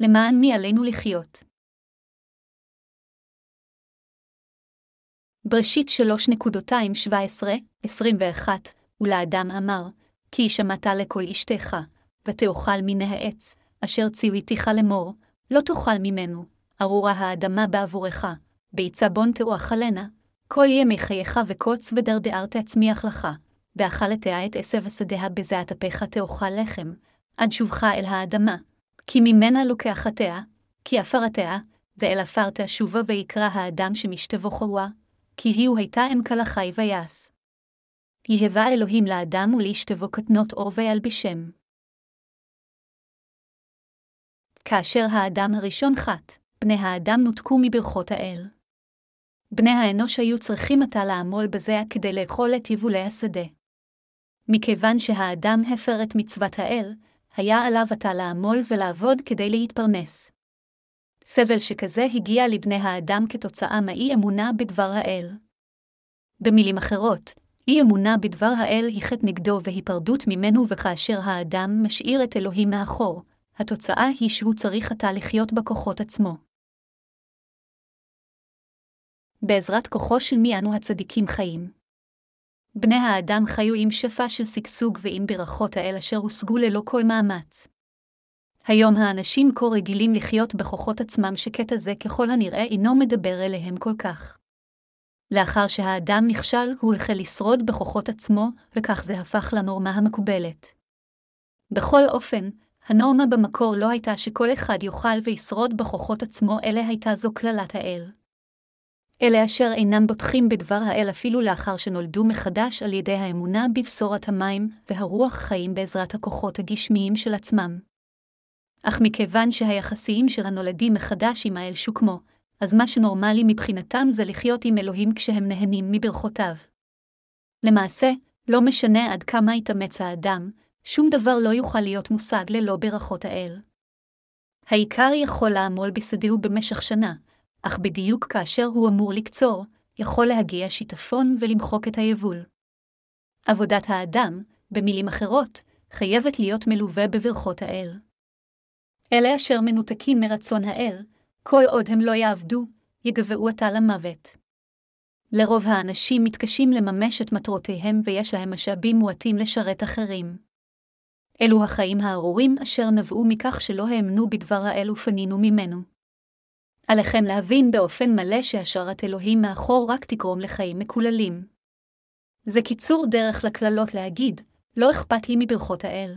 למען מי עלינו לחיות. בראשית 3.217-21, ולאדם אמר, כי שמעת לכל אשתך, ותאכל מן העץ, אשר ציוויתיך לאמור, לא תאכל ממנו, ארורה האדמה בעבורך, ביצה בון תאכלנה, כל ימי חייך וקוץ ודרדרת תצמיח לך, ואכלתיה את עשב השדה בזעת אפיך תאכל לחם, עד שובך אל האדמה, כי ממנה לוקחתיה, כי עפרתיה, ואל עפר תשובו ויקרא האדם שמשתבו חובה, כי היא הייתה אם כלחי ויעש. יהבה אלוהים לאדם ולאשתבו קטנות עור וילבישם. כאשר האדם הראשון חט, בני האדם נותקו מברכות האל. בני האנוש היו צריכים עתה לעמול בזה כדי לאכול את יבולי השדה. מכיוון שהאדם הפר את מצוות האל, היה עליו עתה לעמול ולעבוד כדי להתפרנס. סבל שכזה הגיע לבני האדם כתוצאה מאי אמונה בדבר האל. במילים אחרות, אי אמונה בדבר האל היא חטא נגדו והיפרדות ממנו וכאשר האדם משאיר את אלוהים מאחור, התוצאה היא שהוא צריך עתה לחיות בכוחות עצמו. בעזרת כוחו של מי אנו הצדיקים חיים. בני האדם חיו עם שפע של שגשוג ועם ברכות האל אשר הושגו ללא כל מאמץ. היום האנשים כה רגילים לחיות בכוחות עצמם שקטע זה ככל הנראה אינו מדבר אליהם כל כך. לאחר שהאדם נכשל, הוא החל לשרוד בכוחות עצמו, וכך זה הפך לנורמה המקובלת. בכל אופן, הנורמה במקור לא הייתה שכל אחד יאכל וישרוד בכוחות עצמו, אלא הייתה זו קללת האל. אלה אשר אינם בוטחים בדבר האל אפילו לאחר שנולדו מחדש על ידי האמונה בבשורת המים והרוח חיים בעזרת הכוחות הגשמיים של עצמם. אך מכיוון שהיחסיים של הנולדים מחדש עם האל שוקמו, אז מה שנורמלי מבחינתם זה לחיות עם אלוהים כשהם נהנים מברכותיו. למעשה, לא משנה עד כמה יתאמץ האדם, שום דבר לא יוכל להיות מושג ללא ברכות האל. העיקר יכול לעמול בשדהו במשך שנה, אך בדיוק כאשר הוא אמור לקצור, יכול להגיע שיטפון ולמחוק את היבול. עבודת האדם, במילים אחרות, חייבת להיות מלווה בברכות האל. אלה אשר מנותקים מרצון האל, כל עוד הם לא יעבדו, יגבעו עתה למוות. לרוב האנשים מתקשים לממש את מטרותיהם ויש להם משאבים מועטים לשרת אחרים. אלו החיים הארורים אשר נבעו מכך שלא האמנו בדבר האל ופנינו ממנו. עליכם להבין באופן מלא שהשארת אלוהים מאחור רק תגרום לחיים מקוללים. זה קיצור דרך לקללות להגיד, לא אכפת לי מברכות האל.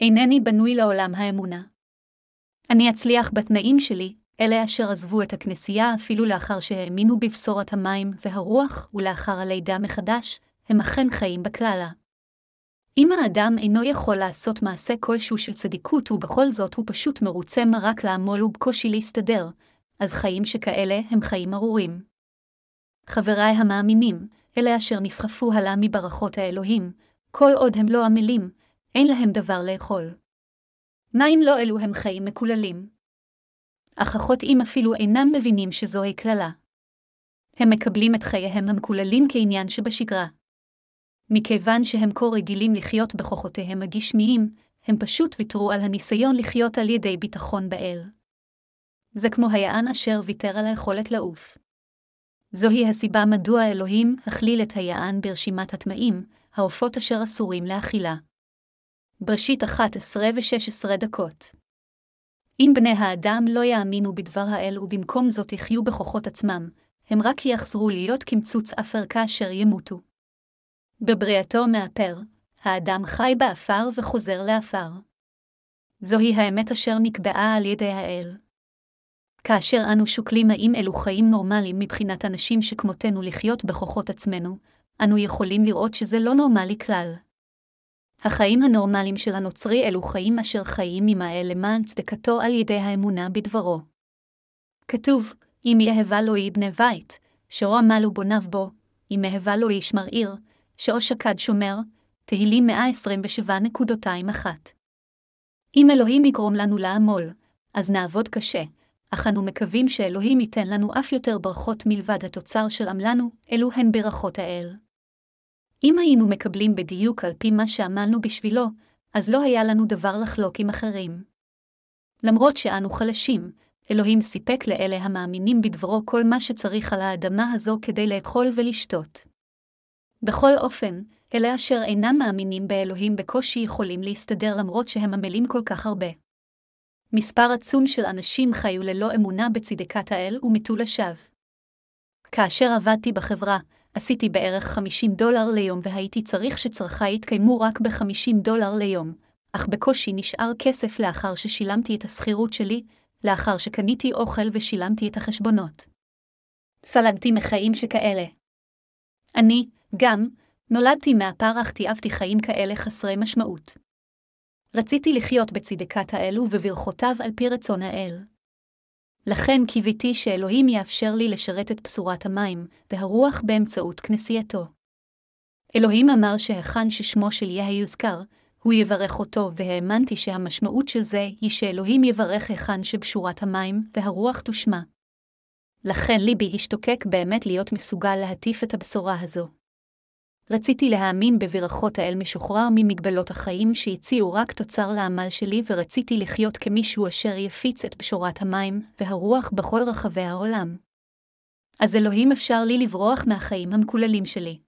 אינני בנוי לעולם האמונה. אני אצליח בתנאים שלי, אלה אשר עזבו את הכנסייה אפילו לאחר שהאמינו בבשורת המים והרוח, ולאחר הלידה מחדש, הם אכן חיים בקללה. אם האדם אינו יכול לעשות מעשה כלשהו של צדיקות ובכל זאת הוא פשוט מרוצה רק לעמול ובקושי להסתדר, אז חיים שכאלה הם חיים ארורים. חבריי המאמינים, אלה אשר נסחפו הלאה מברכות האלוהים, כל עוד הם לא עמלים, אין להם דבר לאכול. מה אם לא אלו הם חיים מקוללים? אך החוטאים אפילו אינם מבינים שזוהי קללה. הם מקבלים את חייהם המקוללים כעניין שבשגרה. מכיוון שהם כה רגילים לחיות בכוחותיהם הגשמיים, הם פשוט ויתרו על הניסיון לחיות על ידי ביטחון באל. זה כמו היען אשר ויתר על היכולת לעוף. זוהי הסיבה מדוע אלוהים הכליל את היען ברשימת הטמאים, העופות אשר אסורים לאכילה. בראשית 11 ו-16 דקות. אם בני האדם לא יאמינו בדבר האל ובמקום זאת יחיו בכוחות עצמם, הם רק יחזרו להיות קמצוץ אפר כאשר ימותו. בבריאתו מאפר, האדם חי באפר וחוזר לאפר. זוהי האמת אשר נקבעה על ידי האל. כאשר אנו שוקלים האם אלו חיים נורמליים מבחינת אנשים שכמותנו לחיות בכוחות עצמנו, אנו יכולים לראות שזה לא נורמלי כלל. החיים הנורמליים של הנוצרי אלו חיים אשר חיים עם האל למען צדקתו על ידי האמונה בדברו. כתוב, אם יהבה לו בני בית, שאו עמלו בוניו בו, אם אהבה לו איש מרעיר, שאו שקד שומר, תהילים 127.21. אם אלוהים יגרום לנו לעמול, אז נעבוד קשה, אך אנו מקווים שאלוהים ייתן לנו אף יותר ברכות מלבד התוצר של עמלנו, אלו הן ברכות האל. אם היינו מקבלים בדיוק על פי מה שעמלנו בשבילו, אז לא היה לנו דבר לחלוק עם אחרים. למרות שאנו חלשים, אלוהים סיפק לאלה המאמינים בדברו כל מה שצריך על האדמה הזו כדי לאכול ולשתות. בכל אופן, אלה אשר אינם מאמינים באלוהים בקושי יכולים להסתדר למרות שהם עמלים כל כך הרבה. מספר עצום של אנשים חיו ללא אמונה בצדקת האל ומתו לשווא. כאשר עבדתי בחברה, עשיתי בערך 50 דולר ליום והייתי צריך שצרכיי יתקיימו רק ב-50 דולר ליום, אך בקושי נשאר כסף לאחר ששילמתי את השכירות שלי, לאחר שקניתי אוכל ושילמתי את החשבונות. סלגתי מחיים שכאלה. אני, גם, נולדתי מהפר אך תיעבתי חיים כאלה חסרי משמעות. רציתי לחיות בצדקת האל ובברכותיו על פי רצון האל. לכן קיוויתי שאלוהים יאפשר לי לשרת את בשורת המים, והרוח באמצעות כנסייתו. אלוהים אמר שהיכן ששמו של יהיה יוזכר, הוא יברך אותו, והאמנתי שהמשמעות של זה היא שאלוהים יברך היכן שבשורת המים, והרוח תושמע. לכן ליבי השתוקק באמת להיות מסוגל להטיף את הבשורה הזו. רציתי להאמין בברכות האל משוחרר ממגבלות החיים שהציעו רק תוצר לעמל שלי, ורציתי לחיות כמישהו אשר יפיץ את בשורת המים והרוח בכל רחבי העולם. אז אלוהים אפשר לי לברוח מהחיים המקוללים שלי.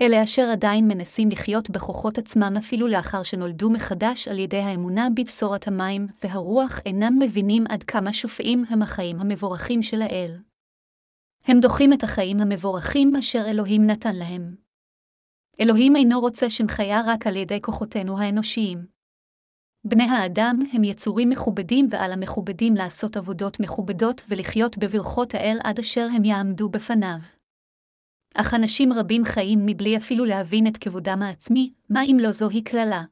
אלה אשר עדיין מנסים לחיות בכוחות עצמם אפילו לאחר שנולדו מחדש על ידי האמונה בבשורת המים והרוח אינם מבינים עד כמה שופעים הם החיים המבורכים של האל. הם דוחים את החיים המבורכים אשר אלוהים נתן להם. אלוהים אינו רוצה שנחיה רק על ידי כוחותינו האנושיים. בני האדם הם יצורים מכובדים ועל המכובדים לעשות עבודות מכובדות ולחיות בברכות האל עד אשר הם יעמדו בפניו. אך אנשים רבים חיים מבלי אפילו להבין את כבודם העצמי, מה אם לא זוהי קללה.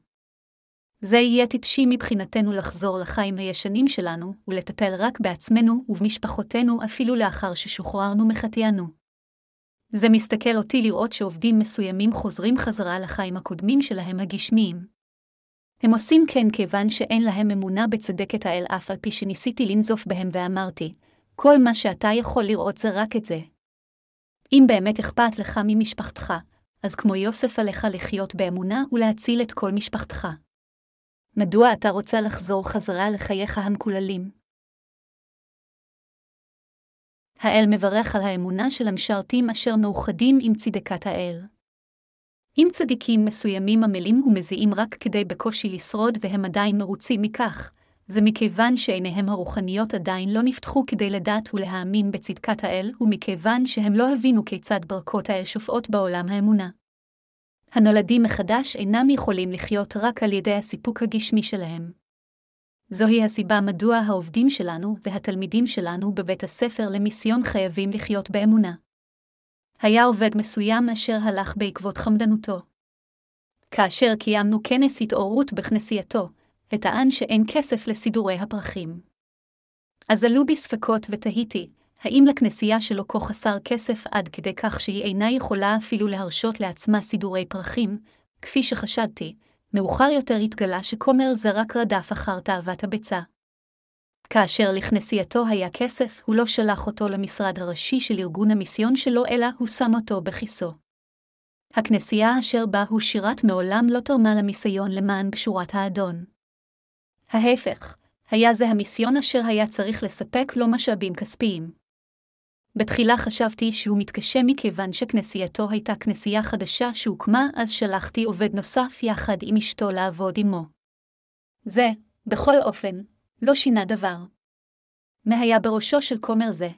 זה יהיה טיפשי מבחינתנו לחזור לחיים הישנים שלנו, ולטפל רק בעצמנו ובמשפחותינו אפילו לאחר ששוחררנו מחטאנו. זה מסתכל אותי לראות שעובדים מסוימים חוזרים חזרה לחיים הקודמים שלהם הגשמיים. הם עושים כן כיוון שאין להם אמונה בצדקת האל אף על פי שניסיתי לנזוף בהם ואמרתי, כל מה שאתה יכול לראות זה רק את זה. אם באמת אכפת לך ממשפחתך, אז כמו יוסף עליך לחיות באמונה ולהציל את כל משפחתך. מדוע אתה רוצה לחזור חזרה לחייך המקוללים? האל מברך על האמונה של המשרתים אשר מאוחדים עם צדקת האל. אם צדיקים מסוימים עמלים ומזיעים רק כדי בקושי לשרוד והם עדיין מרוצים מכך, זה מכיוון שעיניהם הרוחניות עדיין לא נפתחו כדי לדעת ולהאמין בצדקת האל, ומכיוון שהם לא הבינו כיצד ברכות האל שופעות בעולם האמונה. הנולדים מחדש אינם יכולים לחיות רק על ידי הסיפוק הגשמי שלהם. זוהי הסיבה מדוע העובדים שלנו והתלמידים שלנו בבית הספר למיסיון חייבים לחיות באמונה. היה עובד מסוים אשר הלך בעקבות חמדנותו. כאשר קיימנו כנס התעוררות בכנסייתו, וטען שאין כסף לסידורי הפרחים. אז עלו בי ספקות ותהיתי, האם לכנסייה שלו כה חסר כסף עד כדי כך שהיא אינה יכולה אפילו להרשות לעצמה סידורי פרחים, כפי שחשדתי, מאוחר יותר התגלה שכומר זה רק רדף אחר תאוות הביצה. כאשר לכנסייתו היה כסף, הוא לא שלח אותו למשרד הראשי של ארגון המיסיון שלו, אלא הוא שם אותו בכיסו. הכנסייה אשר בה הוא שירת מעולם לא תרמה למיסיון למען בשורת האדון. ההפך, היה זה המיסיון אשר היה צריך לספק לו משאבים כספיים. בתחילה חשבתי שהוא מתקשה מכיוון שכנסייתו הייתה כנסייה חדשה שהוקמה, אז שלחתי עובד נוסף יחד עם אשתו לעבוד עמו. זה, בכל אופן, לא שינה דבר. מה היה בראשו של כומר זה?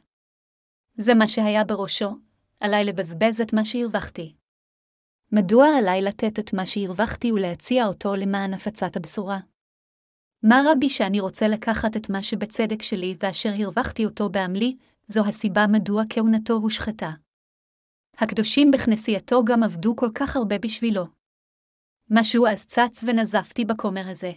זה מה שהיה בראשו, עליי לבזבז את מה שהרווחתי. מדוע עליי לתת את מה שהרווחתי ולהציע אותו למען הפצת הבשורה? מה רבי שאני רוצה לקחת את מה שבצדק שלי ואשר הרווחתי אותו בעמלי, זו הסיבה מדוע כהונתו הושחתה. הקדושים בכנסייתו גם עבדו כל כך הרבה בשבילו. משהו אז צץ ונזפתי בכומר הזה.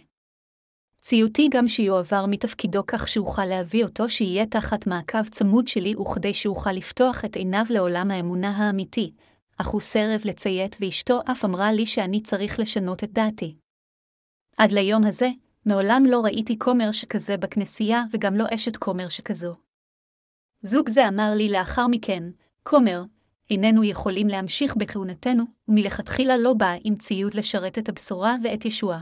ציותי גם שיועבר מתפקידו כך שאוכל להביא אותו שיהיה תחת מעקב צמוד שלי וכדי שאוכל לפתוח את עיניו לעולם האמונה האמיתי, אך הוא סרב לציית ואשתו אף אמרה לי שאני צריך לשנות את דעתי. עד ליום הזה, מעולם לא ראיתי כומר שכזה בכנסייה וגם לא אשת כומר שכזו. זוג זה אמר לי לאחר מכן, כומר, איננו יכולים להמשיך בכהונתנו, ומלכתחילה לא בא עם ציוד לשרת את הבשורה ואת ישוע.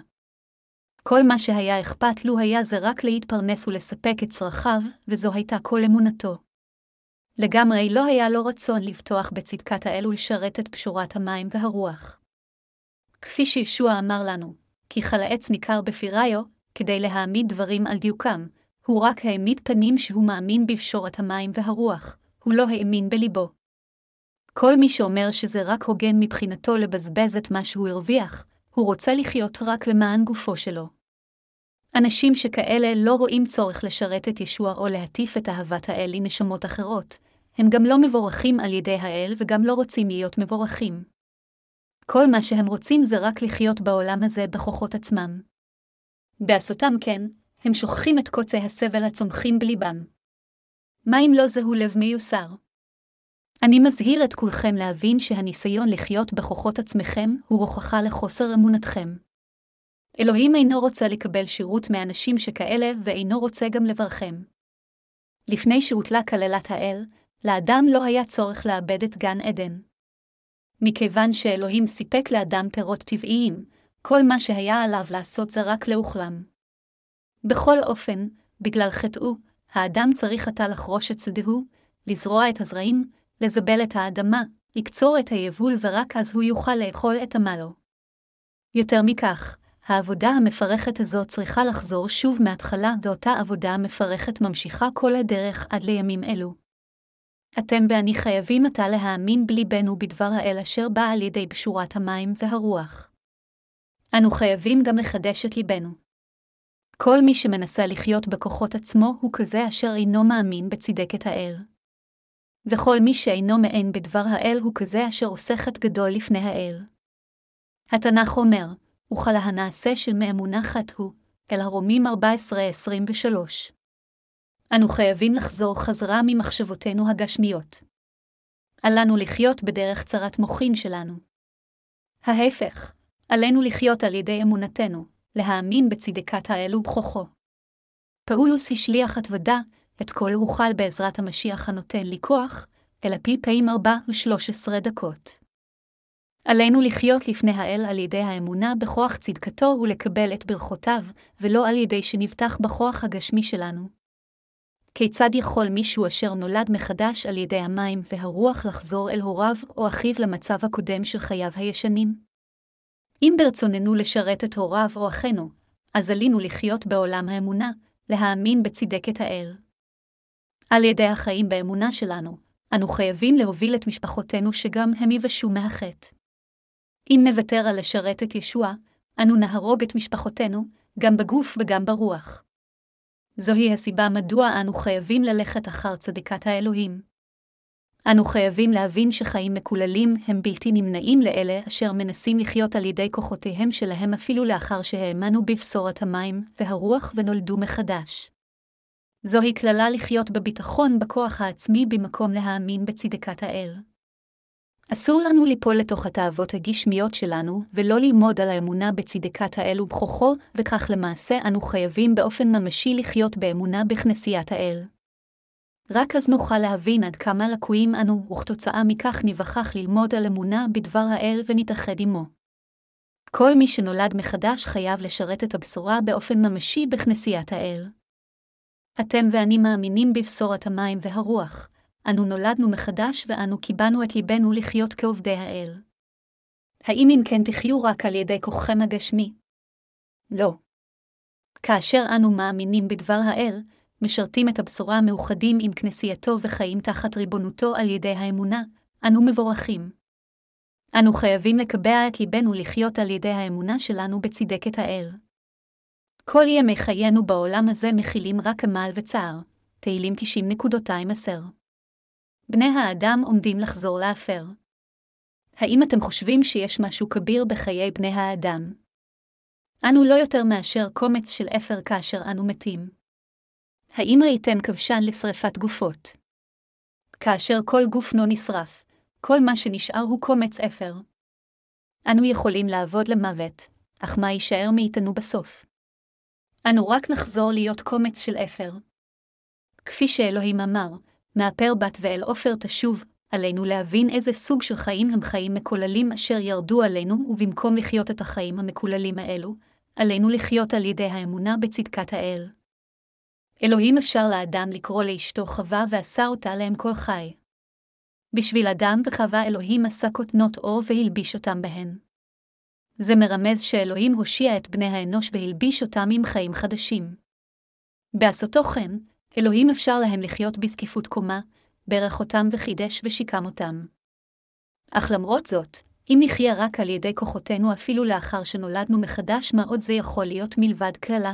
כל מה שהיה אכפת לו היה זה רק להתפרנס ולספק את צרכיו, וזו הייתה כל אמונתו. לגמרי לא היה לו רצון לפתוח בצדקת האל ולשרת את פשורת המים והרוח. כפי שישוע אמר לנו, כי חלעץ ניכר בפיריו, כדי להעמיד דברים על דיוקם, הוא רק העמיד פנים שהוא מאמין בפשורת המים והרוח, הוא לא האמין בליבו. כל מי שאומר שזה רק הוגן מבחינתו לבזבז את מה שהוא הרוויח, הוא רוצה לחיות רק למען גופו שלו. אנשים שכאלה לא רואים צורך לשרת את ישוע או להטיף את אהבת האל לנשמות אחרות, הם גם לא מבורכים על ידי האל וגם לא רוצים להיות מבורכים. כל מה שהם רוצים זה רק לחיות בעולם הזה בכוחות עצמם. בעשותם כן, הם שוכחים את קוצי הסבל הצומחים בליבם. מה אם לא זהו לב מיוסר? אני מזהיר את כולכם להבין שהניסיון לחיות בכוחות עצמכם הוא הוכחה לחוסר אמונתכם. אלוהים אינו רוצה לקבל שירות מאנשים שכאלה, ואינו רוצה גם לברכם. לפני שהוטלה כללת האל, לאדם לא היה צורך לאבד את גן עדן. מכיוון שאלוהים סיפק לאדם פירות טבעיים, כל מה שהיה עליו לעשות זה רק לאוכלם. בכל אופן, בגלל חטאו, האדם צריך עתה לחרוש את שדהו, לזרוע את הזרעים, לזבל את האדמה, לקצור את היבול ורק אז הוא יוכל לאכול את עמלו. יותר מכך, העבודה המפרכת הזו צריכה לחזור שוב מההתחלה, ואותה עבודה מפרכת ממשיכה כל הדרך עד לימים אלו. אתם ואני חייבים עתה להאמין בליבנו בדבר האל אשר בא על ידי בשורת המים והרוח. אנו חייבים גם לחדש את ליבנו. כל מי שמנסה לחיות בכוחות עצמו הוא כזה אשר אינו מאמין בצדקת האל. וכל מי שאינו מעין בדבר האל הוא כזה אשר עושה חטא גדול לפני האל. התנ"ך אומר, וכלה הנעשה של מאמונה חת הוא, אל הרומים 14-23. אנו חייבים לחזור חזרה ממחשבותינו הגשמיות. עלינו לחיות בדרך צרת מוחין שלנו. ההפך, עלינו לחיות על ידי אמונתנו, להאמין בצדקת האל ובכוחו. פאולוס השליח התוודה, את כל אוכל בעזרת המשיח הנותן לי כוח, פעמים ארבע ושלוש עשרה דקות. עלינו לחיות לפני האל על ידי האמונה בכוח צדקתו ולקבל את ברכותיו, ולא על ידי שנבטח בכוח הגשמי שלנו. כיצד יכול מישהו אשר נולד מחדש על ידי המים והרוח לחזור אל הוריו או אחיו למצב הקודם של חייו הישנים? אם ברצוננו לשרת את הוריו או אחינו, אז עלינו לחיות בעולם האמונה, להאמין בצדקת האל. על ידי החיים באמונה שלנו, אנו חייבים להוביל את משפחותינו שגם הם יבשו מהחטא. אם נוותר על לשרת את ישוע, אנו נהרוג את משפחותינו, גם בגוף וגם ברוח. זוהי הסיבה מדוע אנו חייבים ללכת אחר צדקת האלוהים. אנו חייבים להבין שחיים מקוללים הם בלתי נמנעים לאלה אשר מנסים לחיות על ידי כוחותיהם שלהם אפילו לאחר שהאמנו בבשורת המים והרוח ונולדו מחדש. זוהי קללה לחיות בביטחון בכוח העצמי במקום להאמין בצדקת האל. אסור לנו ליפול לתוך התאוות הגשמיות שלנו, ולא ללמוד על האמונה בצדקת האל ובכוחו, וכך למעשה אנו חייבים באופן ממשי לחיות באמונה בכנסיית האל. רק אז נוכל להבין עד כמה לקויים אנו, וכתוצאה מכך ניווכח ללמוד על אמונה בדבר האל ונתאחד עמו. כל מי שנולד מחדש חייב לשרת את הבשורה באופן ממשי בכנסיית האל. אתם ואני מאמינים בבשורת המים והרוח, אנו נולדנו מחדש ואנו קיבלנו את ליבנו לחיות כעובדי האל. האם אם כן תחיו רק על ידי כוחכם הגשמי? לא. כאשר אנו מאמינים בדבר האל, משרתים את הבשורה מאוחדים עם כנסייתו וחיים תחת ריבונותו על ידי האמונה, אנו מבורכים. אנו חייבים לקבע את ליבנו לחיות על ידי האמונה שלנו בצדקת האל. כל ימי חיינו בעולם הזה מכילים רק עמל וצער, תהילים 90.210. בני האדם עומדים לחזור לאפר. האם אתם חושבים שיש משהו כביר בחיי בני האדם? אנו לא יותר מאשר קומץ של אפר כאשר אנו מתים. האם ראיתם כבשן לשרפת גופות? כאשר כל גופנו נשרף, כל מה שנשאר הוא קומץ אפר. אנו יכולים לעבוד למוות, אך מה יישאר מאיתנו בסוף? אנו רק נחזור להיות קומץ של אפר. כפי שאלוהים אמר, מהפר בת ואל עופר תשוב, עלינו להבין איזה סוג של חיים הם חיים מקוללים אשר ירדו עלינו, ובמקום לחיות את החיים המקוללים האלו, עלינו לחיות על ידי האמונה בצדקת האל. אלוהים אפשר לאדם לקרוא לאשתו חווה ועשה אותה להם כל חי. בשביל אדם וחווה אלוהים עשה כותנות אור והלביש אותם בהן. זה מרמז שאלוהים הושיע את בני האנוש והלביש אותם עם חיים חדשים. בעשותו כן, אלוהים אפשר להם לחיות בזקיפות קומה, ברך אותם וחידש ושיקם אותם. אך למרות זאת, אם נחיה רק על ידי כוחותינו אפילו לאחר שנולדנו מחדש, מה עוד זה יכול להיות מלבד קללה?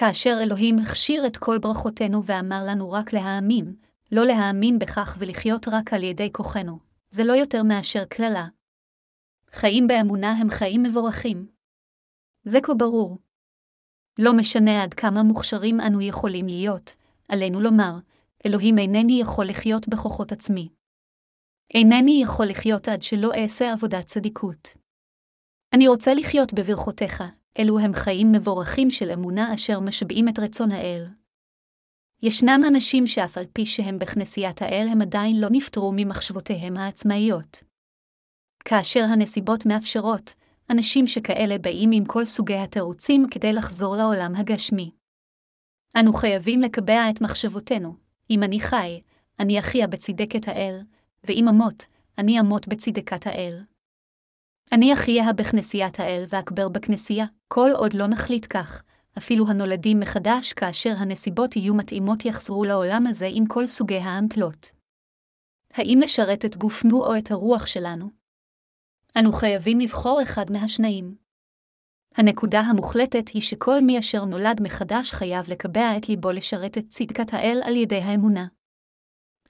כאשר אלוהים הכשיר את כל ברכותינו ואמר לנו רק להאמין, לא להאמין בכך ולחיות רק על ידי כוחנו, זה לא יותר מאשר קללה. חיים באמונה הם חיים מבורכים. זה כה ברור. לא משנה עד כמה מוכשרים אנו יכולים להיות, עלינו לומר, אלוהים אינני יכול לחיות בכוחות עצמי. אינני יכול לחיות עד שלא אעשה עבודת צדיקות. אני רוצה לחיות בברכותיך, אלו הם חיים מבורכים של אמונה אשר משביעים את רצון האל. ישנם אנשים שאף על פי שהם בכנסיית האל הם עדיין לא נפטרו ממחשבותיהם העצמאיות. כאשר הנסיבות מאפשרות, אנשים שכאלה באים עם כל סוגי התירוצים כדי לחזור לעולם הגשמי. אנו חייבים לקבע את מחשבותינו, אם אני חי, אני אחיה בצדקת האל, ואם אמות, אני אמות בצדקת האל. אני אחיה בכנסיית האל ואקבר בכנסייה, כל עוד לא נחליט כך, אפילו הנולדים מחדש כאשר הנסיבות יהיו מתאימות יחזרו לעולם הזה עם כל סוגי האמתלות. האם לשרת את גופנו או את הרוח שלנו? אנו חייבים לבחור אחד מהשניים. הנקודה המוחלטת היא שכל מי אשר נולד מחדש חייב לקבע את ליבו לשרת את צדקת האל על ידי האמונה.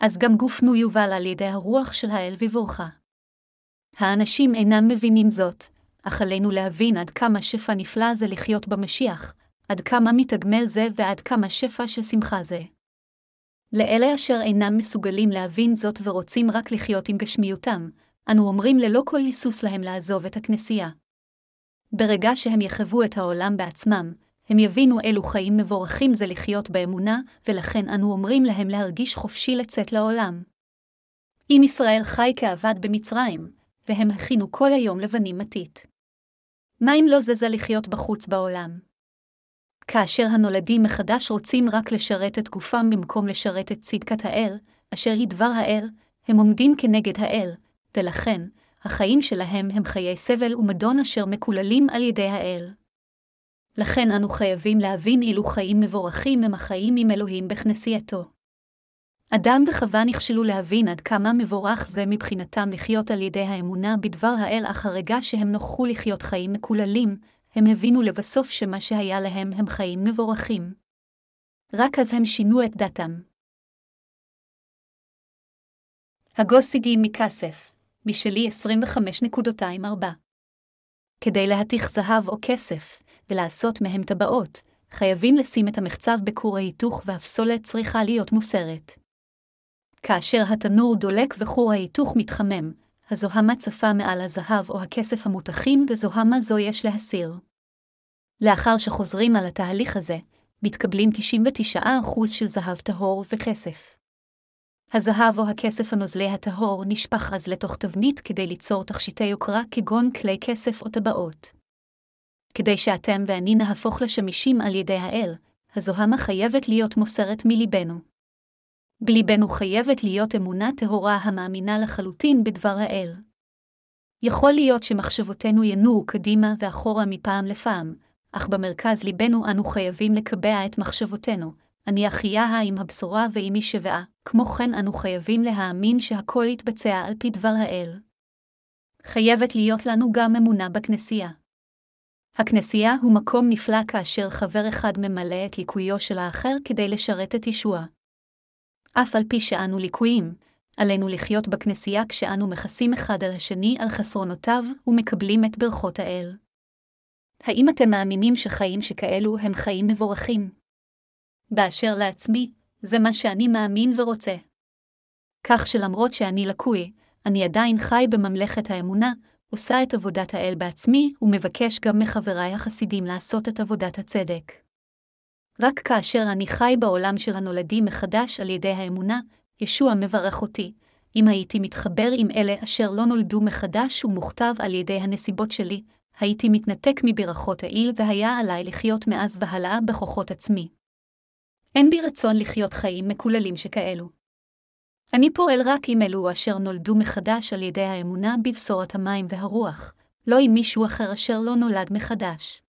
אז גם גופנו יובל על ידי הרוח של האל בבורכה. האנשים אינם מבינים זאת, אך עלינו להבין עד כמה שפע נפלא זה לחיות במשיח, עד כמה מתגמל זה ועד כמה שפע של שמחה זה. לאלה אשר אינם מסוגלים להבין זאת ורוצים רק לחיות עם גשמיותם, אנו אומרים ללא כל היסוס להם לעזוב את הכנסייה. ברגע שהם יחוו את העולם בעצמם, הם יבינו אילו חיים מבורכים זה לחיות באמונה, ולכן אנו אומרים להם להרגיש חופשי לצאת לעולם. אם ישראל חי כעבד במצרים, והם הכינו כל היום לבנים מתית. מה אם לא זזה לחיות בחוץ בעולם? כאשר הנולדים מחדש רוצים רק לשרת את גופם במקום לשרת את צדקת האל, אשר היא דבר האל, הם עומדים כנגד האל, ולכן, החיים שלהם הם חיי סבל ומדון אשר מקוללים על ידי האל. לכן אנו חייבים להבין אילו חיים מבורכים הם החיים עם אלוהים בכנסייתו. אדם וחווה נכשלו להבין עד כמה מבורך זה מבחינתם לחיות על ידי האמונה בדבר האל, אך הרגע שהם נוכחו לחיות חיים מקוללים, הם הבינו לבסוף שמה שהיה להם הם חיים מבורכים. רק אז הם שינו את דתם. הגוסידי מכסף, משלי 25.24 כדי להתיך זהב או כסף, ולעשות מהם טבעות, חייבים לשים את המחצב בכור ההיתוך והפסולת צריכה להיות מוסרת. כאשר התנור דולק וכור ההיתוך מתחמם, הזוהמה צפה מעל הזהב או הכסף המותחים וזוהמה זו יש להסיר. לאחר שחוזרים על התהליך הזה, מתקבלים 99% של זהב טהור וכסף. הזהב או הכסף הנוזלי הטהור נשפך אז לתוך תבנית כדי ליצור תכשיטי יוקרה כגון כלי כסף או טבעות. כדי שאתם ואני נהפוך לשמישים על ידי האל, הזוהמה חייבת להיות מוסרת מליבנו. בליבנו חייבת להיות אמונה טהורה המאמינה לחלוטין בדבר האל. יכול להיות שמחשבותינו ינועו קדימה ואחורה מפעם לפעם, אך במרכז ליבנו אנו חייבים לקבע את מחשבותינו, אני אחיה עם הבשורה ועמי שבעה, כמו כן אנו חייבים להאמין שהכל יתבצע על פי דבר האל. חייבת להיות לנו גם אמונה בכנסייה. הכנסייה הוא מקום נפלא כאשר חבר אחד ממלא את ליקויו של האחר כדי לשרת את ישוע. אף על פי שאנו ליקויים, עלינו לחיות בכנסייה כשאנו מכסים אחד על השני על חסרונותיו ומקבלים את ברכות האל. האם אתם מאמינים שחיים שכאלו הם חיים מבורכים? באשר לעצמי, זה מה שאני מאמין ורוצה. כך שלמרות שאני לקוי, אני עדיין חי בממלכת האמונה, עושה את עבודת האל בעצמי, ומבקש גם מחבריי החסידים לעשות את עבודת הצדק. רק כאשר אני חי בעולם של הנולדים מחדש על ידי האמונה, ישוע מברך אותי, אם הייתי מתחבר עם אלה אשר לא נולדו מחדש ומוכתב על ידי הנסיבות שלי, הייתי מתנתק מברכות העיל והיה עליי לחיות מאז והלאה בכוחות עצמי. אין בי רצון לחיות חיים מקוללים שכאלו. אני פועל רק עם אלו אשר נולדו מחדש על ידי האמונה בבשורת המים והרוח, לא עם מישהו אחר אשר לא נולד מחדש.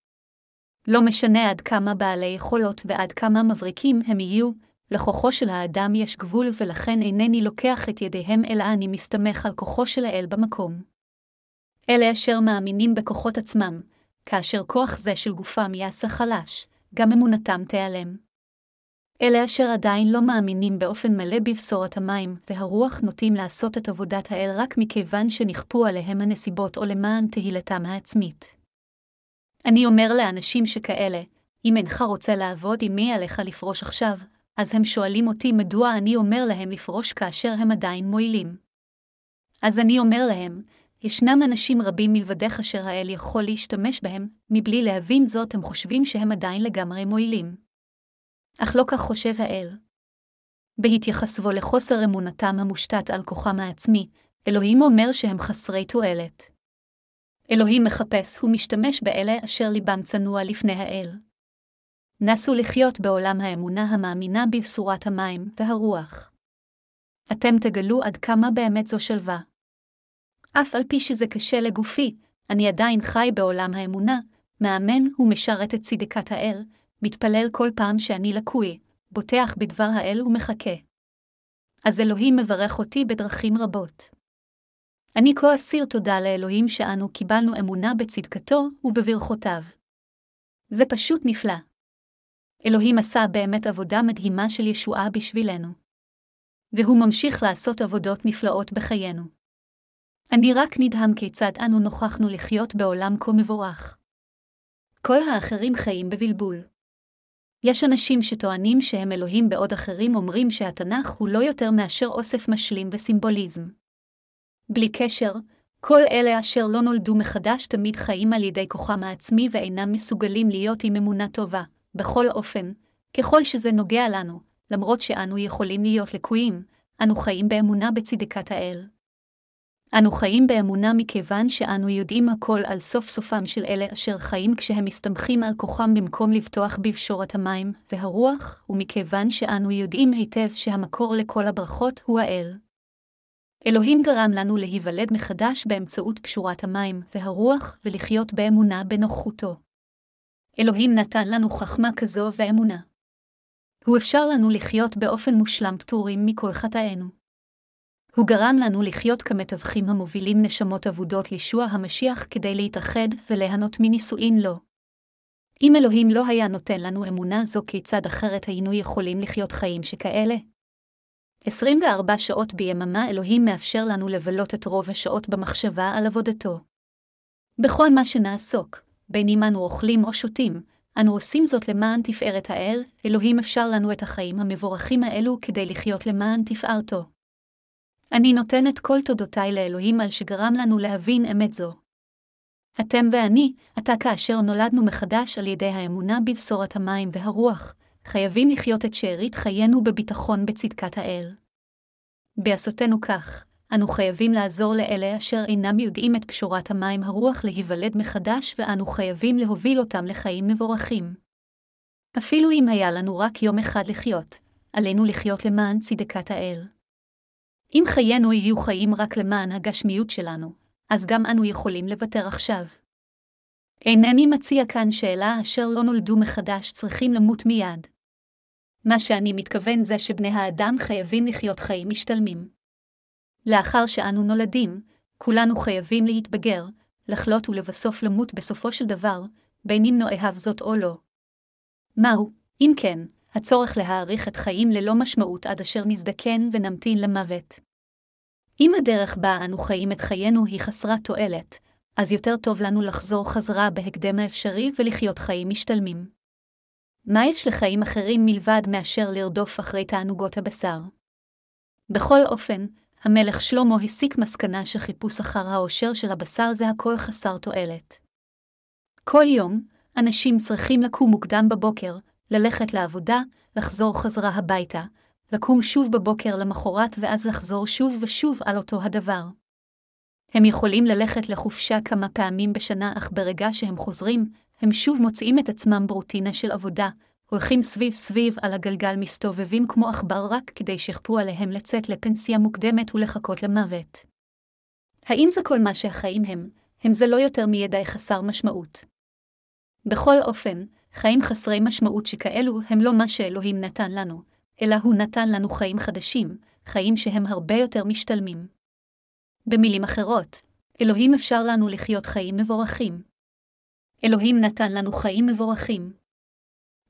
לא משנה עד כמה בעלי יכולות ועד כמה מבריקים הם יהיו, לכוחו של האדם יש גבול ולכן אינני לוקח את ידיהם אלא אני מסתמך על כוחו של האל במקום. אלה אשר מאמינים בכוחות עצמם, כאשר כוח זה של גופם יעשה חלש, גם אמונתם תיעלם. אלה אשר עדיין לא מאמינים באופן מלא בבשורת המים, והרוח נוטים לעשות את עבודת האל רק מכיוון שנכפו עליהם הנסיבות או למען תהילתם העצמית. אני אומר לאנשים שכאלה, אם אינך רוצה לעבוד עם מי עליך לפרוש עכשיו, אז הם שואלים אותי מדוע אני אומר להם לפרוש כאשר הם עדיין מועילים. אז אני אומר להם, ישנם אנשים רבים מלבדך אשר האל יכול להשתמש בהם, מבלי להבין זאת הם חושבים שהם עדיין לגמרי מועילים. אך לא כך חושב האל. בהתייחסו לחוסר אמונתם המושתת על כוחם העצמי, אלוהים אומר שהם חסרי תועלת. אלוהים מחפש ומשתמש באלה אשר ליבם צנוע לפני האל. נסו לחיות בעולם האמונה המאמינה בבשורת המים והרוח. אתם תגלו עד כמה באמת זו שלווה. אף על פי שזה קשה לגופי, אני עדיין חי בעולם האמונה, מאמן ומשרת את צדקת האל, מתפלל כל פעם שאני לקוי, בוטח בדבר האל ומחכה. אז אלוהים מברך אותי בדרכים רבות. אני כה אסיר תודה לאלוהים שאנו קיבלנו אמונה בצדקתו ובברכותיו. זה פשוט נפלא. אלוהים עשה באמת עבודה מדהימה של ישועה בשבילנו. והוא ממשיך לעשות עבודות נפלאות בחיינו. אני רק נדהם כיצד אנו נוכחנו לחיות בעולם כה מבורך. כל האחרים חיים בבלבול. יש אנשים שטוענים שהם אלוהים בעוד אחרים אומרים שהתנ"ך הוא לא יותר מאשר אוסף משלים וסימבוליזם. בלי קשר, כל אלה אשר לא נולדו מחדש תמיד חיים על ידי כוחם העצמי ואינם מסוגלים להיות עם אמונה טובה, בכל אופן, ככל שזה נוגע לנו, למרות שאנו יכולים להיות לקויים, אנו חיים באמונה בצדקת האל. אנו חיים באמונה מכיוון שאנו יודעים הכל על סוף סופם של אלה אשר חיים כשהם מסתמכים על כוחם במקום לבטוח בפשורת המים והרוח, ומכיוון שאנו יודעים היטב שהמקור לכל הברכות הוא האל. אלוהים גרם לנו להיוולד מחדש באמצעות פשורת המים והרוח ולחיות באמונה בנוכחותו. אלוהים נתן לנו חכמה כזו ואמונה. הוא אפשר לנו לחיות באופן מושלם פטורים מכל חטאינו. הוא גרם לנו לחיות כמתווכים המובילים נשמות אבודות לישוע המשיח כדי להתאחד וליהנות מנישואין לו. אם אלוהים לא היה נותן לנו אמונה זו כיצד אחרת היינו יכולים לחיות חיים שכאלה? 24 שעות ביממה אלוהים מאפשר לנו לבלות את רוב השעות במחשבה על עבודתו. בכל מה שנעסוק, בין אם אנו אוכלים או שותים, אנו עושים זאת למען תפארת האל, אלוהים אפשר לנו את החיים המבורכים האלו כדי לחיות למען תפארתו. אני נותן את כל תודותיי לאלוהים על שגרם לנו להבין אמת זו. אתם ואני, עתה כאשר נולדנו מחדש על ידי האמונה בבשורת המים והרוח, חייבים לחיות את שארית חיינו בביטחון בצדקת האל. בעשותנו כך, אנו חייבים לעזור לאלה אשר אינם יודעים את פשורת המים הרוח להיוולד מחדש, ואנו חייבים להוביל אותם לחיים מבורכים. אפילו אם היה לנו רק יום אחד לחיות, עלינו לחיות למען צדקת האל. אם חיינו יהיו חיים רק למען הגשמיות שלנו, אז גם אנו יכולים לוותר עכשיו. אינני מציע כאן שאלה אשר לא נולדו מחדש צריכים למות מיד. מה שאני מתכוון זה שבני האדם חייבים לחיות חיים משתלמים. לאחר שאנו נולדים, כולנו חייבים להתבגר, לחלות ולבסוף למות בסופו של דבר, בין אם נאהב זאת או לא. מהו, אם כן, הצורך להאריך את חיים ללא משמעות עד אשר נזדקן ונמתין למוות. אם הדרך בה אנו חיים את חיינו היא חסרת תועלת, אז יותר טוב לנו לחזור חזרה בהקדם האפשרי ולחיות חיים משתלמים. מה יש לחיים אחרים מלבד מאשר לרדוף אחרי תענוגות הבשר? בכל אופן, המלך שלמה הסיק מסקנה שחיפוש אחר העושר של הבשר זה הכל חסר תועלת. כל יום, אנשים צריכים לקום מוקדם בבוקר, ללכת לעבודה, לחזור חזרה הביתה, לקום שוב בבוקר למחרת ואז לחזור שוב ושוב על אותו הדבר. הם יכולים ללכת לחופשה כמה פעמים בשנה, אך ברגע שהם חוזרים, הם שוב מוצאים את עצמם ברוטינה של עבודה, הולכים סביב סביב על הגלגל מסתובבים כמו עכבר רק כדי שיכפו עליהם לצאת לפנסיה מוקדמת ולחכות למוות. האם זה כל מה שהחיים הם, הם זה לא יותר מידע חסר משמעות. בכל אופן, חיים חסרי משמעות שכאלו הם לא מה שאלוהים נתן לנו, אלא הוא נתן לנו חיים חדשים, חיים שהם הרבה יותר משתלמים. במילים אחרות, אלוהים אפשר לנו לחיות חיים מבורכים. אלוהים נתן לנו חיים מבורכים.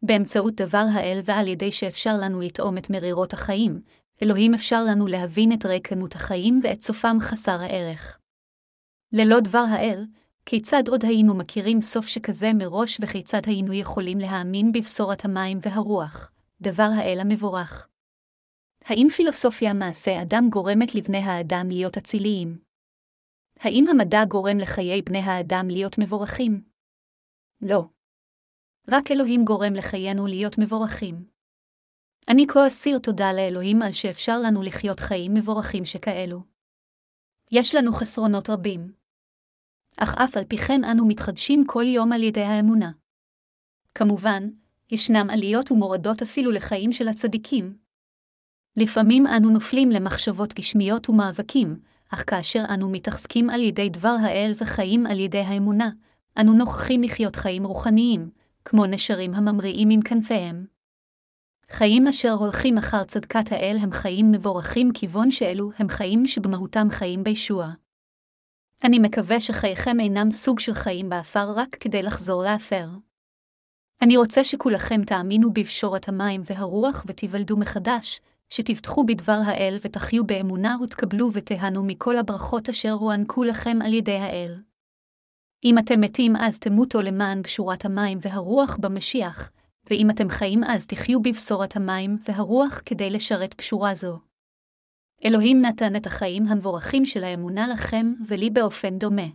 באמצעות דבר האל ועל ידי שאפשר לנו לטעום את מרירות החיים, אלוהים אפשר לנו להבין את ריקנות החיים ואת סופם חסר הערך. ללא דבר האל, כיצד עוד היינו מכירים סוף שכזה מראש וכיצד היינו יכולים להאמין בבשורת המים והרוח, דבר האל המבורך? האם פילוסופיה מעשה אדם גורמת לבני האדם להיות אציליים? האם המדע גורם לחיי בני האדם להיות מבורכים? לא. רק אלוהים גורם לחיינו להיות מבורכים. אני כה אסיר תודה לאלוהים על שאפשר לנו לחיות חיים מבורכים שכאלו. יש לנו חסרונות רבים. אך אף על פי כן אנו מתחדשים כל יום על ידי האמונה. כמובן, ישנם עליות ומורדות אפילו לחיים של הצדיקים. לפעמים אנו נופלים למחשבות גשמיות ומאבקים, אך כאשר אנו מתחזקים על ידי דבר האל וחיים על ידי האמונה, אנו נוכחים לחיות חיים רוחניים, כמו נשרים הממריאים עם כנפיהם. חיים אשר הולכים אחר צדקת האל הם חיים מבורכים כיוון שאלו הם חיים שבמהותם חיים בישוע. אני מקווה שחייכם אינם סוג של חיים באפר רק כדי לחזור לאפר. אני רוצה שכולכם תאמינו בבשורת המים והרוח ותיוולדו מחדש, שתבטחו בדבר האל ותחיו באמונה ותקבלו ותיהנו מכל הברכות אשר הוענקו לכם על ידי האל. אם אתם מתים אז תמותו למען בשורת המים והרוח במשיח, ואם אתם חיים אז תחיו בבשורת המים והרוח כדי לשרת בשורה זו. אלוהים נתן את החיים המבורכים של האמונה לכם ולי באופן דומה.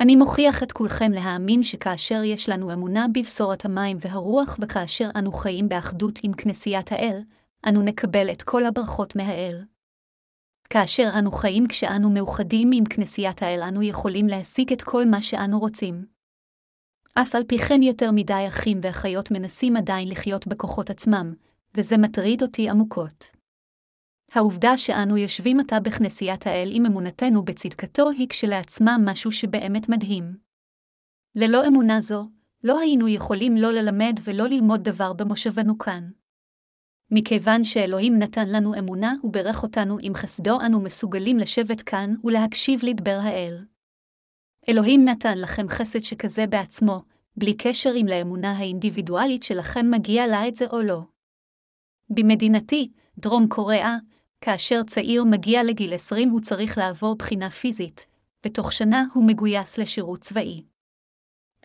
אני מוכיח את כולכם להאמין שכאשר יש לנו אמונה בבשורת המים והרוח וכאשר אנו חיים באחדות עם כנסיית האל, אנו נקבל את כל הברכות מהאל. כאשר אנו חיים כשאנו מאוחדים עם כנסיית האל, אנו יכולים להשיג את כל מה שאנו רוצים. אף על פי כן יותר מדי אחים ואחיות מנסים עדיין לחיות בכוחות עצמם, וזה מטריד אותי עמוקות. העובדה שאנו יושבים עתה בכנסיית האל עם אמונתנו בצדקתו היא כשלעצמה משהו שבאמת מדהים. ללא אמונה זו, לא היינו יכולים לא ללמד ולא ללמוד דבר במושבנו כאן. מכיוון שאלוהים נתן לנו אמונה וברך אותנו עם חסדו, אנו מסוגלים לשבת כאן ולהקשיב לדבר האל. אלוהים נתן לכם חסד שכזה בעצמו, בלי קשר אם לאמונה האינדיבידואלית שלכם מגיע לה את זה או לא. במדינתי, דרום קוריאה, כאשר צעיר מגיע לגיל 20 הוא צריך לעבור בחינה פיזית, בתוך שנה הוא מגויס לשירות צבאי.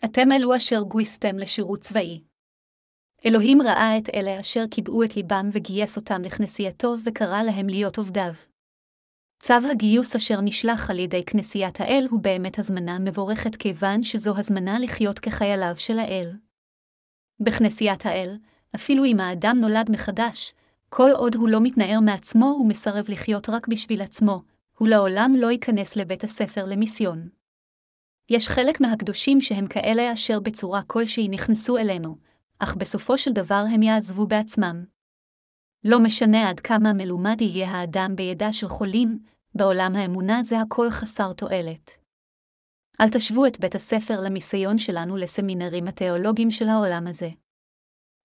אתם אלו אשר גויסתם לשירות צבאי. אלוהים ראה את אלה אשר קיבעו את ליבם וגייס אותם לכנסייתו וקרא להם להיות עובדיו. צו הגיוס אשר נשלח על ידי כנסיית האל הוא באמת הזמנה מבורכת כיוון שזו הזמנה לחיות כחייליו של האל. בכנסיית האל, אפילו אם האדם נולד מחדש, כל עוד הוא לא מתנער מעצמו ומסרב לחיות רק בשביל עצמו, הוא לעולם לא ייכנס לבית הספר למיסיון. יש חלק מהקדושים שהם כאלה אשר בצורה כלשהי נכנסו אלינו, אך בסופו של דבר הם יעזבו בעצמם. לא משנה עד כמה מלומד יהיה האדם בידע של חולים, בעולם האמונה זה הכל חסר תועלת. אל תשוו את בית הספר למיסיון שלנו לסמינרים התיאולוגיים של העולם הזה.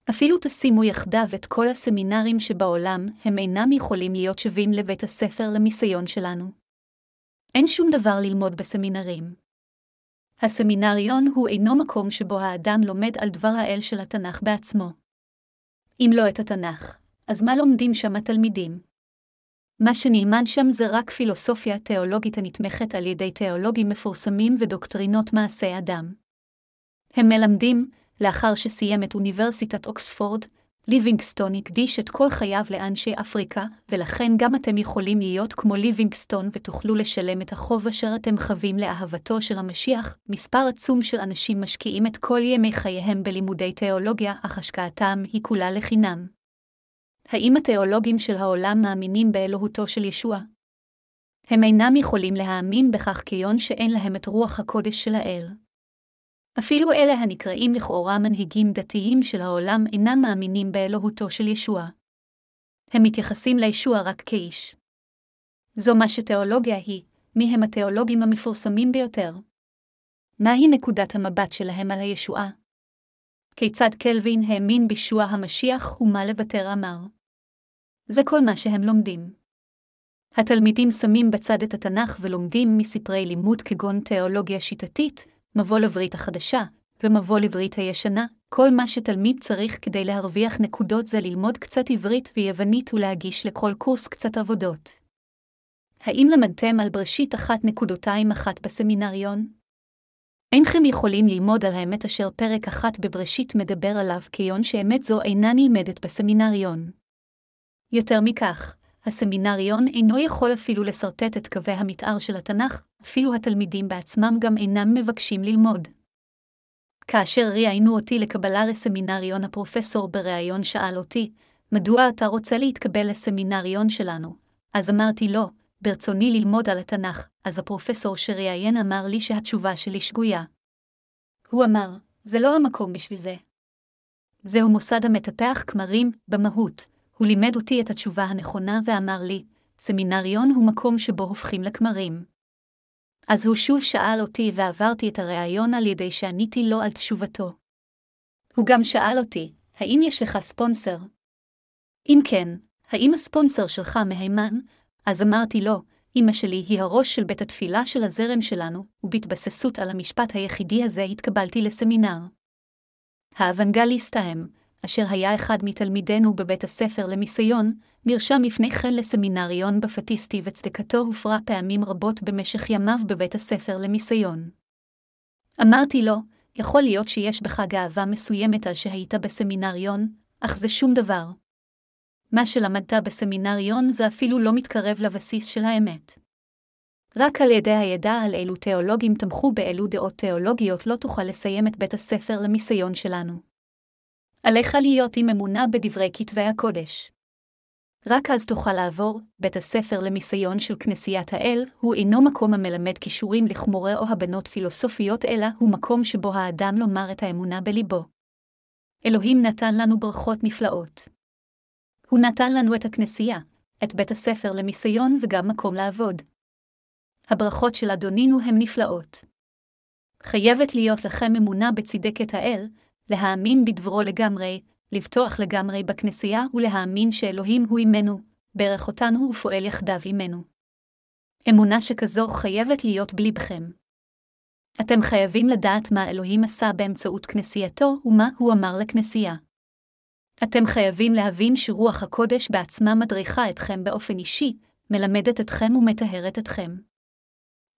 אפילו תשימו יחדיו את כל הסמינרים שבעולם, הם אינם יכולים להיות שווים לבית הספר למיסיון שלנו. אין שום דבר ללמוד בסמינרים. הסמינריון הוא אינו מקום שבו האדם לומד על דבר האל של התנ"ך בעצמו. אם לא את התנ"ך, אז מה לומדים שם התלמידים? מה שנלמד שם זה רק פילוסופיה תיאולוגית הנתמכת על ידי תיאולוגים מפורסמים ודוקטרינות מעשי אדם. הם מלמדים, לאחר שסיים את אוניברסיטת אוקספורד, ליבינגסטון הקדיש את כל חייו לאנשי אפריקה, ולכן גם אתם יכולים להיות כמו ליבינגסטון ותוכלו לשלם את החוב אשר אתם חווים לאהבתו של המשיח. מספר עצום של אנשים משקיעים את כל ימי חייהם בלימודי תיאולוגיה, אך השקעתם היא כולה לחינם. האם התיאולוגים של העולם מאמינים באלוהותו של ישוע? הם אינם יכולים להאמין בכך כיון שאין להם את רוח הקודש של האל. אפילו אלה הנקראים לכאורה מנהיגים דתיים של העולם אינם מאמינים באלוהותו של ישוע. הם מתייחסים לישוע רק כאיש. זו מה שתיאולוגיה היא, מי הם התיאולוגים המפורסמים ביותר. מהי נקודת המבט שלהם על הישועה? כיצד קלווין האמין בישוע המשיח ומה לוותר אמר. זה כל מה שהם לומדים. התלמידים שמים בצד את התנ"ך ולומדים מספרי לימוד כגון תיאולוגיה שיטתית, מבוא לברית החדשה, ומבוא לברית הישנה, כל מה שתלמיד צריך כדי להרוויח נקודות זה ללמוד קצת עברית ויוונית ולהגיש לכל קורס קצת עבודות. האם למדתם על בראשית אחת נקודותיים אחת בסמינריון? אינכם יכולים ללמוד על האמת אשר פרק אחת בבראשית מדבר עליו, כיון שאמת זו אינה נלמדת בסמינריון. יותר מכך, הסמינריון אינו יכול אפילו לשרטט את קווי המתאר של התנ"ך, אפילו התלמידים בעצמם גם אינם מבקשים ללמוד. כאשר ראיינו אותי לקבלה לסמינריון, הפרופסור בריאיון שאל אותי, מדוע אתה רוצה להתקבל לסמינריון שלנו? אז אמרתי לו, ברצוני ללמוד על התנ"ך, אז הפרופסור שראיין אמר לי שהתשובה שלי שגויה. הוא אמר, זה לא המקום בשביל זה. זהו מוסד המטפח כמרים, במהות. הוא לימד אותי את התשובה הנכונה ואמר לי, סמינריון הוא מקום שבו הופכים לכמרים. אז הוא שוב שאל אותי ועברתי את הריאיון על ידי שעניתי לו על תשובתו. הוא גם שאל אותי, האם יש לך ספונסר? אם כן, האם הספונסר שלך מהימן? אז אמרתי לו, אמא שלי היא הראש של בית התפילה של הזרם שלנו, ובהתבססות על המשפט היחידי הזה התקבלתי לסמינר. האוונגליסט ההם, אשר היה אחד מתלמידינו בבית הספר למיסיון, נרשם לפני כן לסמינריון בפטיסטי וצדקתו הופרה פעמים רבות במשך ימיו בבית הספר למיסיון. אמרתי לו, יכול להיות שיש בך גאווה מסוימת על שהיית בסמינריון, אך זה שום דבר. מה שלמדת בסמינריון זה אפילו לא מתקרב לבסיס של האמת. רק על ידי הידע על אילו תיאולוגים תמכו באילו דעות תיאולוגיות לא תוכל לסיים את בית הספר למיסיון שלנו. עליך להיות עם אמונה בדברי כתבי הקודש. רק אז תוכל לעבור, בית הספר למיסיון של כנסיית האל, הוא אינו מקום המלמד כישורים לכמורי או הבנות פילוסופיות, אלא הוא מקום שבו האדם לומר את האמונה בליבו. אלוהים נתן לנו ברכות נפלאות. הוא נתן לנו את הכנסייה, את בית הספר למיסיון וגם מקום לעבוד. הברכות של אדונינו הן נפלאות. חייבת להיות לכם אמונה בצדקת האל, להאמין בדברו לגמרי, לבטוח לגמרי בכנסייה ולהאמין שאלוהים הוא עמנו, ברך אותנו ופועל יחדיו עמנו. אמונה שכזו חייבת להיות בליבכם. אתם חייבים לדעת מה אלוהים עשה באמצעות כנסייתו ומה הוא אמר לכנסייה. אתם חייבים להבין שרוח הקודש בעצמה מדריכה אתכם באופן אישי, מלמדת אתכם ומטהרת אתכם.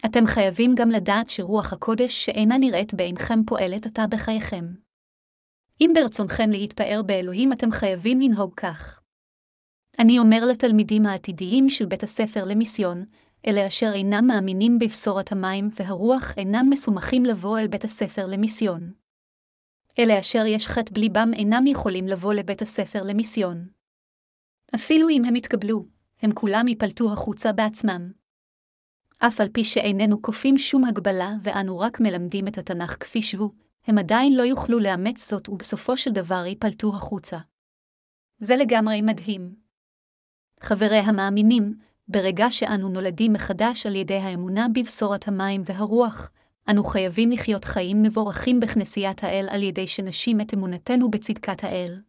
אתם חייבים גם לדעת שרוח הקודש שאינה נראית בעינכם פועלת עתה בחייכם. אם ברצונכם להתפאר באלוהים, אתם חייבים לנהוג כך. אני אומר לתלמידים העתידיים של בית הספר למיסיון, אלה אשר אינם מאמינים בבשורת המים והרוח אינם מסומכים לבוא אל בית הספר למיסיון. אלה אשר יש חטא בליבם אינם יכולים לבוא לבית הספר למיסיון. אפילו אם הם יתקבלו, הם כולם ייפלטו החוצה בעצמם. אף על פי שאיננו כופים שום הגבלה ואנו רק מלמדים את התנ"ך כפי שהוא, הם עדיין לא יוכלו לאמץ זאת ובסופו של דבר ייפלטו החוצה. זה לגמרי מדהים. חברי המאמינים, ברגע שאנו נולדים מחדש על ידי האמונה בבשורת המים והרוח, אנו חייבים לחיות חיים מבורכים בכנסיית האל על ידי שנשים את אמונתנו בצדקת האל,